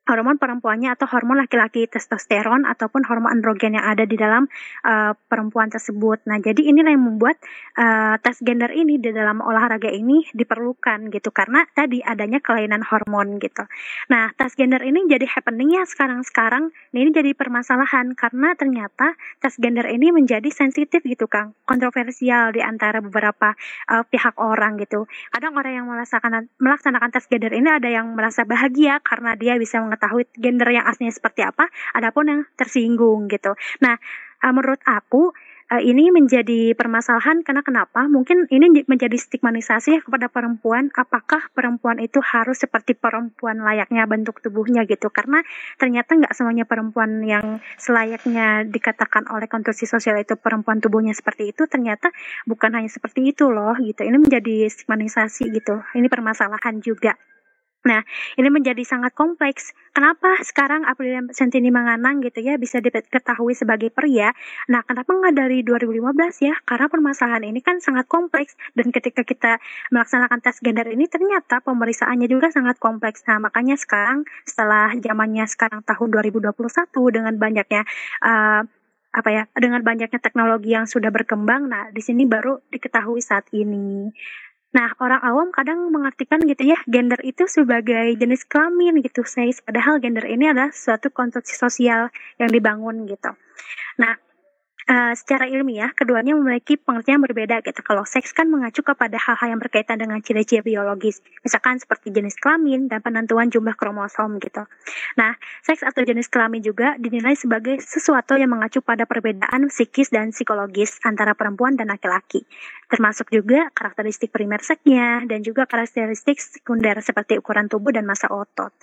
C: hormon perempuannya atau hormon laki-laki testosteron ataupun hormon androgen yang ada di dalam uh, perempuan tersebut. Nah, jadi inilah yang membuat uh, tes gender ini di dalam olahraga ini diperlukan gitu karena tadi adanya kelainan hormon gitu. Nah, tes gender ini jadi happening ya sekarang-sekarang. Nah, ini jadi permasalahan karena ternyata tes gender ini menjadi sensitif gitu, Kang. Kontroversial di antara beberapa uh, pihak orang gitu. Kadang orang yang melaksanakan melaksanakan tes gender ini ada yang merasa bahagia karena dia bisa gender yang aslinya seperti apa, adapun yang tersinggung gitu. Nah, uh, menurut aku uh, ini menjadi permasalahan karena kenapa? Mungkin ini menjadi stigmatisasi kepada perempuan. Apakah perempuan itu harus seperti perempuan layaknya bentuk tubuhnya gitu? Karena ternyata nggak semuanya perempuan yang selayaknya dikatakan oleh konstruksi sosial itu perempuan tubuhnya seperti itu. Ternyata bukan hanya seperti itu loh gitu. Ini menjadi stigmatisasi gitu. Ini permasalahan juga. Nah, ini menjadi sangat kompleks. Kenapa sekarang Aprilia Sentini Manganang gitu ya bisa diketahui sebagai pria? Nah, kenapa nggak dari 2015 ya? Karena permasalahan ini kan sangat kompleks dan ketika kita melaksanakan tes gender ini ternyata pemeriksaannya juga sangat kompleks. Nah, makanya sekarang setelah zamannya sekarang tahun 2021 dengan banyaknya uh, apa ya dengan banyaknya teknologi yang sudah berkembang nah di sini baru diketahui saat ini Nah, orang awam kadang mengartikan gitu ya, gender itu sebagai jenis kelamin gitu, saya padahal gender ini adalah suatu konstruksi sosial yang dibangun gitu. Nah, Uh, secara ilmiah, keduanya memiliki pengertian berbeda gitu. Kalau seks kan mengacu kepada hal-hal yang berkaitan dengan ciri-ciri biologis, misalkan seperti jenis kelamin dan penentuan jumlah kromosom gitu. Nah, seks atau jenis kelamin juga dinilai sebagai sesuatu yang mengacu pada perbedaan psikis dan psikologis antara perempuan dan laki-laki, termasuk juga karakteristik primer seksnya dan juga karakteristik sekunder seperti ukuran tubuh dan masa otot.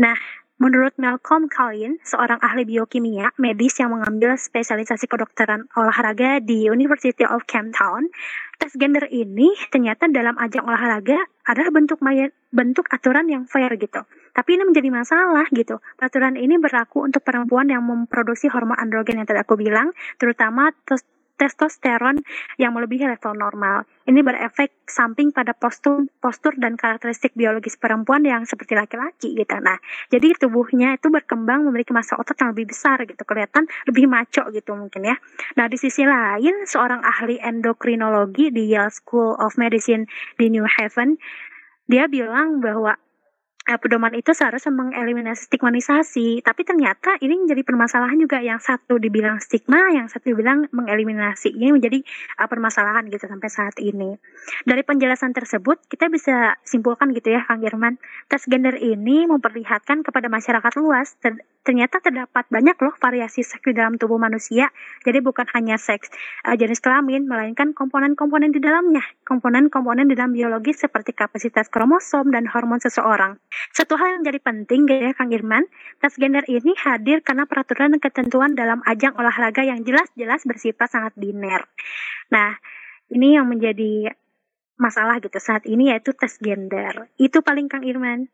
C: Nah, Menurut Malcolm Collin, seorang ahli biokimia medis yang mengambil spesialisasi kedokteran olahraga di University of Cape Town, tes gender ini ternyata dalam ajang olahraga adalah bentuk bentuk aturan yang fair gitu. Tapi ini menjadi masalah gitu. Peraturan ini berlaku untuk perempuan yang memproduksi hormon androgen yang tadi aku bilang, terutama yang melebihi level normal. Ini berefek samping pada postur, postur dan karakteristik biologis perempuan yang seperti laki-laki gitu. Nah, jadi tubuhnya itu berkembang memiliki massa otot yang lebih besar gitu, kelihatan lebih maco gitu mungkin ya. Nah, di sisi lain, seorang ahli endokrinologi di Yale School of Medicine di New Haven, dia bilang bahwa uh, pedoman itu seharusnya mengeliminasi stigmatisasi, tapi ternyata ini menjadi permasalahan juga yang satu dibilang stigma, yang satu dibilang mengeliminasi. Ini menjadi uh, permasalahan gitu sampai saat ini. Dari penjelasan tersebut kita bisa simpulkan gitu ya Kang Irman, tes gender ini memperlihatkan kepada masyarakat luas ter ternyata terdapat banyak loh variasi seks di dalam tubuh manusia. Jadi bukan hanya seks uh, jenis kelamin, melainkan komponen-komponen di dalamnya, komponen-komponen di dalam biologis seperti kapasitas kromosom dan hormon seseorang. Satu hal yang jadi penting ya Kang Irman, tes gender ini hadir karena peraturan dan ketentuan dalam ajang olahraga yang jelas-jelas bersifat sangat biner. Nah, ini yang menjadi masalah gitu saat ini yaitu tes gender. Itu paling Kang Irman.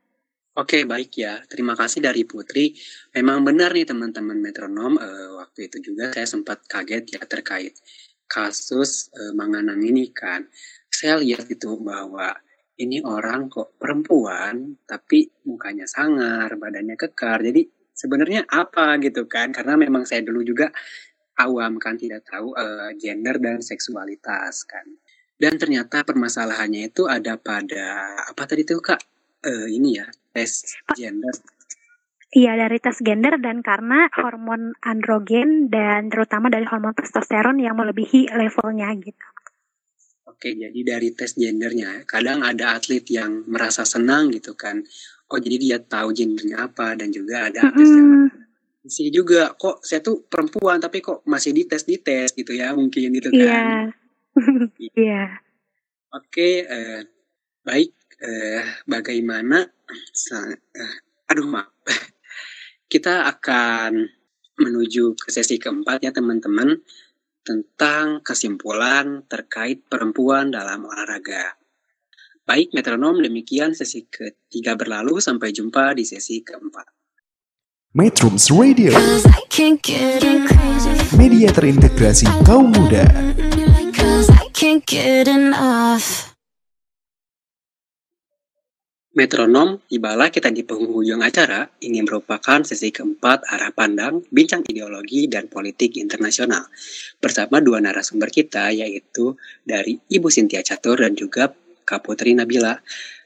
A: Oke, baik ya. Terima kasih dari Putri. Memang benar nih teman-teman metronom, uh, waktu itu juga saya sempat kaget ya terkait kasus uh, Manganang ini kan. Saya lihat itu bahwa ini orang kok perempuan tapi mukanya sangar, badannya kekar. Jadi sebenarnya apa gitu kan? Karena memang saya dulu juga awam kan tidak tahu uh, gender dan seksualitas kan. Dan ternyata permasalahannya itu ada pada apa tadi tuh Kak? Uh, ini ya, tes gender.
C: Iya dari tes gender dan karena hormon androgen dan terutama dari hormon testosteron yang melebihi levelnya gitu.
A: Oke, jadi dari tes gendernya, kadang ada atlet yang merasa senang gitu kan. Oh, jadi dia tahu gendernya apa dan juga ada artis mm -hmm. yang sih juga kok saya tuh perempuan tapi kok masih dites dites gitu ya mungkin gitu kan.
C: Iya. Iya. yeah.
A: Oke, eh, baik eh, bagaimana eh, aduh maaf kita akan menuju ke sesi keempat ya teman-teman tentang kesimpulan terkait perempuan dalam olahraga. Baik metronom demikian sesi ketiga berlalu. Sampai jumpa di sesi keempat.
D: Metrums Radio. Media terintegrasi kaum muda
A: Metronom, tibalah kita di penghujung acara. Ini merupakan sesi keempat arah pandang, bincang ideologi dan politik internasional. Bersama dua narasumber kita, yaitu dari Ibu Sintia Catur dan juga Kak Putri Nabila.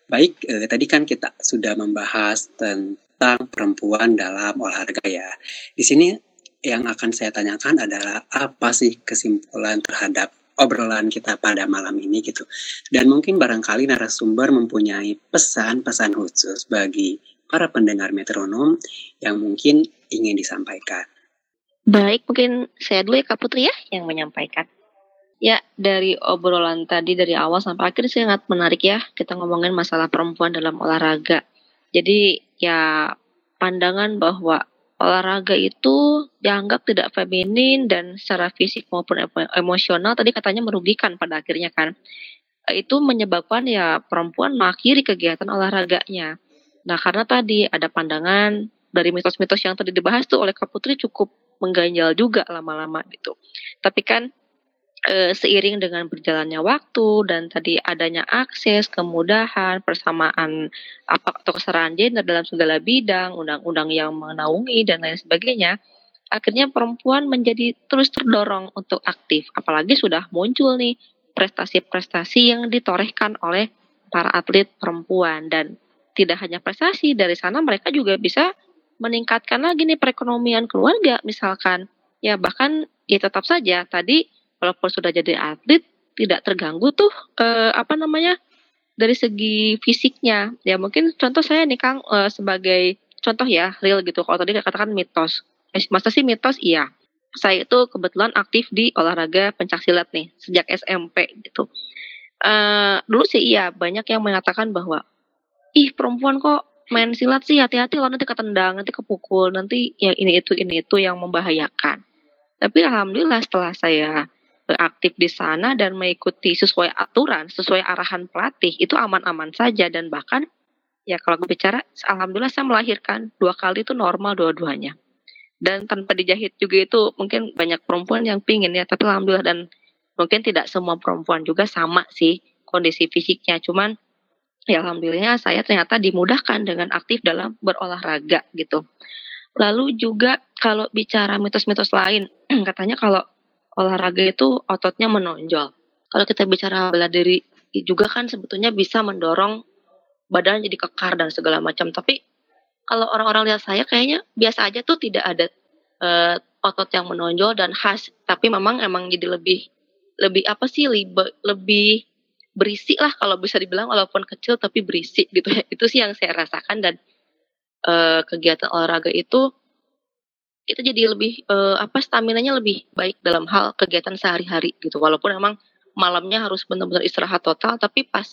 A: Baik, eh, tadi kan kita sudah membahas tentang perempuan dalam olahraga ya. Di sini yang akan saya tanyakan adalah apa sih kesimpulan terhadap obrolan kita pada malam ini gitu. Dan mungkin barangkali narasumber mempunyai pesan-pesan khusus bagi para pendengar metronom yang mungkin ingin disampaikan.
B: Baik, mungkin saya dulu ya Kak Putri ya yang menyampaikan. Ya, dari obrolan tadi dari awal sampai akhir sangat menarik ya. Kita ngomongin masalah perempuan dalam olahraga. Jadi ya pandangan bahwa olahraga itu dianggap tidak feminin dan secara fisik maupun emosional tadi katanya merugikan pada akhirnya kan. Itu menyebabkan ya perempuan mengakhiri kegiatan olahraganya. Nah karena tadi ada pandangan dari mitos-mitos yang tadi dibahas tuh oleh Kak Putri cukup mengganjal juga lama-lama gitu. Tapi kan e, seiring dengan berjalannya waktu dan tadi adanya akses, kemudahan, persamaan apa atau kesetaraan gender dalam segala bidang, undang-undang yang menaungi dan lain sebagainya, akhirnya perempuan menjadi terus terdorong untuk aktif. Apalagi sudah muncul nih prestasi-prestasi yang ditorehkan oleh para atlet perempuan dan tidak hanya prestasi dari sana mereka juga bisa meningkatkan lagi nih perekonomian keluarga misalkan ya bahkan ya tetap saja tadi walaupun sudah jadi atlet tidak terganggu tuh eh, apa namanya dari segi fisiknya. Ya mungkin contoh saya nih Kang eh, sebagai contoh ya real gitu. Kalau tadi katakan mitos. Eh, masa sih mitos? Iya. Saya itu kebetulan aktif di olahraga pencak silat nih sejak SMP gitu. Eh, dulu sih iya banyak yang mengatakan bahwa ih perempuan kok main silat sih? Hati-hati loh nanti ketendang nanti kepukul nanti ya ini itu ini itu yang membahayakan. Tapi alhamdulillah setelah saya aktif di sana dan mengikuti sesuai aturan, sesuai arahan pelatih, itu aman-aman saja dan bahkan ya kalau bicara alhamdulillah saya melahirkan dua kali itu normal dua-duanya. Dan tanpa dijahit juga itu mungkin banyak perempuan yang pingin ya, tapi alhamdulillah dan mungkin tidak semua perempuan juga sama sih kondisi fisiknya, cuman ya alhamdulillah saya ternyata dimudahkan dengan aktif dalam berolahraga gitu. Lalu juga kalau bicara mitos-mitos lain, katanya kalau olahraga itu ototnya menonjol. Kalau kita bicara bela diri juga kan sebetulnya bisa mendorong badan jadi kekar dan segala macam. Tapi kalau orang-orang lihat saya kayaknya biasa aja tuh tidak ada uh, otot yang menonjol dan khas. Tapi memang emang jadi lebih lebih apa sih lebih, lebih berisi lah kalau bisa dibilang walaupun kecil tapi berisi gitu ya. Itu sih yang saya rasakan dan uh, kegiatan olahraga itu itu jadi lebih uh, apa stamina-nya lebih baik dalam hal kegiatan sehari-hari gitu. Walaupun emang malamnya harus benar-benar istirahat total, tapi pas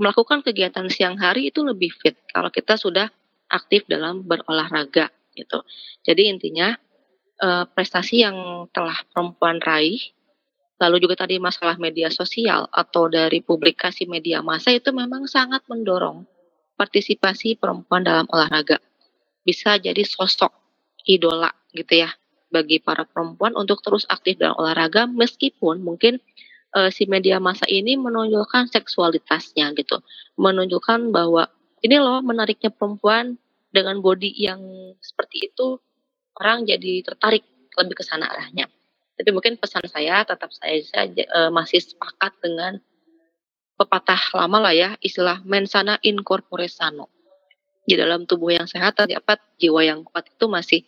B: melakukan kegiatan siang hari itu lebih fit kalau kita sudah aktif dalam berolahraga gitu. Jadi intinya uh, prestasi yang telah perempuan raih, lalu juga tadi masalah media sosial atau dari publikasi media massa itu memang sangat mendorong partisipasi perempuan dalam olahraga. Bisa jadi sosok idola gitu ya bagi para perempuan untuk terus aktif dalam olahraga meskipun mungkin uh, si media masa ini menonjolkan seksualitasnya gitu. Menunjukkan bahwa ini loh menariknya perempuan dengan body yang seperti itu orang jadi tertarik lebih ke sana arahnya. Tapi mungkin pesan saya tetap saya saja uh, masih sepakat dengan pepatah lama lah ya istilah mensana in corpore sano. Di dalam tubuh yang sehat terdapat jiwa yang kuat itu masih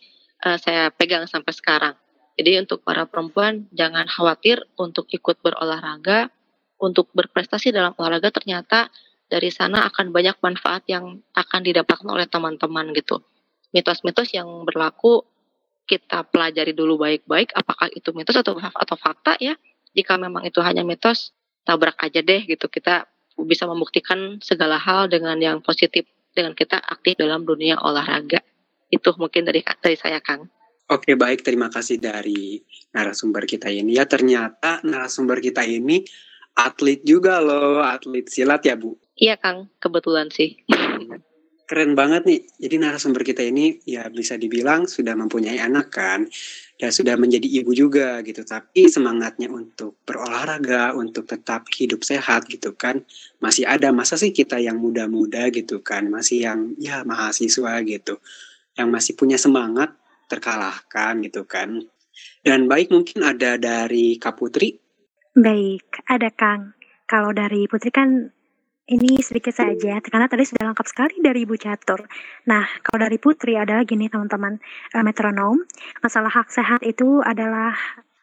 B: uh, saya pegang sampai sekarang. Jadi untuk para perempuan jangan khawatir untuk ikut berolahraga, untuk berprestasi dalam olahraga ternyata dari sana akan banyak manfaat yang akan didapatkan oleh teman-teman gitu. Mitos-mitos yang berlaku kita pelajari dulu baik-baik apakah itu mitos atau atau fakta ya. Jika memang itu hanya mitos, tabrak aja deh gitu. Kita bisa membuktikan segala hal dengan yang positif dengan kita aktif dalam dunia olahraga. Itu mungkin dari dari saya Kang.
A: Oke baik. Terima kasih dari narasumber kita ini. Ya ternyata narasumber kita ini atlet juga loh. Atlet silat ya Bu.
B: Iya Kang. Kebetulan sih.
A: Keren banget nih. Jadi narasumber kita ini ya bisa dibilang sudah mempunyai anak kan? Dan sudah menjadi ibu juga gitu. Tapi semangatnya untuk berolahraga untuk tetap hidup sehat gitu kan? Masih ada masa sih kita yang muda-muda gitu kan? Masih yang ya mahasiswa gitu yang masih punya semangat terkalahkan gitu kan dan baik mungkin ada dari Kak Putri
C: Baik, ada Kang. Kalau dari Putri kan ini sedikit saja, karena tadi sudah lengkap sekali dari Ibu Catur. Nah, kalau dari Putri adalah gini teman-teman, eh, metronom, masalah hak sehat itu adalah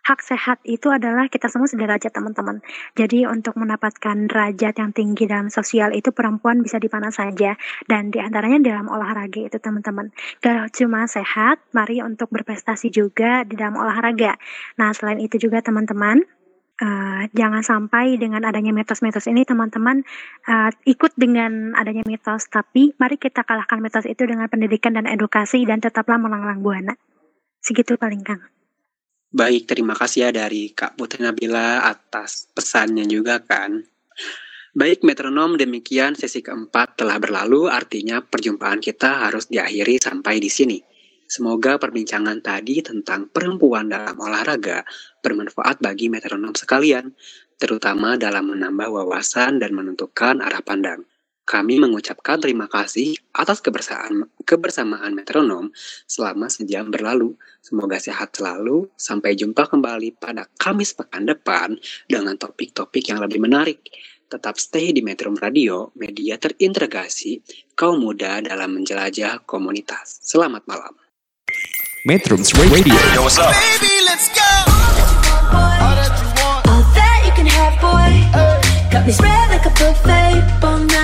C: hak sehat itu adalah kita semua sederajat teman-teman. Jadi untuk mendapatkan derajat yang tinggi dalam sosial itu perempuan bisa di mana saja dan di antaranya dalam olahraga itu teman-teman. Gak cuma sehat, mari untuk berprestasi juga di dalam olahraga. Nah selain itu juga teman-teman, Uh, jangan sampai dengan adanya mitos-mitos ini teman-teman uh, ikut dengan adanya mitos tapi mari kita kalahkan mitos itu dengan pendidikan dan edukasi dan tetaplah melanglang buana segitu paling kang
A: Baik, terima kasih ya dari Kak Putri Nabila atas pesannya juga kan. Baik metronom, demikian sesi keempat telah berlalu, artinya perjumpaan kita harus diakhiri sampai di sini. Semoga perbincangan tadi tentang perempuan dalam olahraga bermanfaat bagi metronom sekalian, terutama dalam menambah wawasan dan menentukan arah pandang. Kami mengucapkan terima kasih atas kebersamaan, kebersamaan metronom selama sejam berlalu. Semoga sehat selalu. Sampai jumpa kembali pada Kamis pekan depan dengan topik-topik yang lebih menarik. Tetap stay di Metro Radio, media terintegrasi kaum muda dalam menjelajah komunitas. Selamat malam.
D: Metrums Radio
E: Yo, what's up? Baby, let's go. All that you want.
F: All that you can have, boy. Got me spread like a buffet, bon night.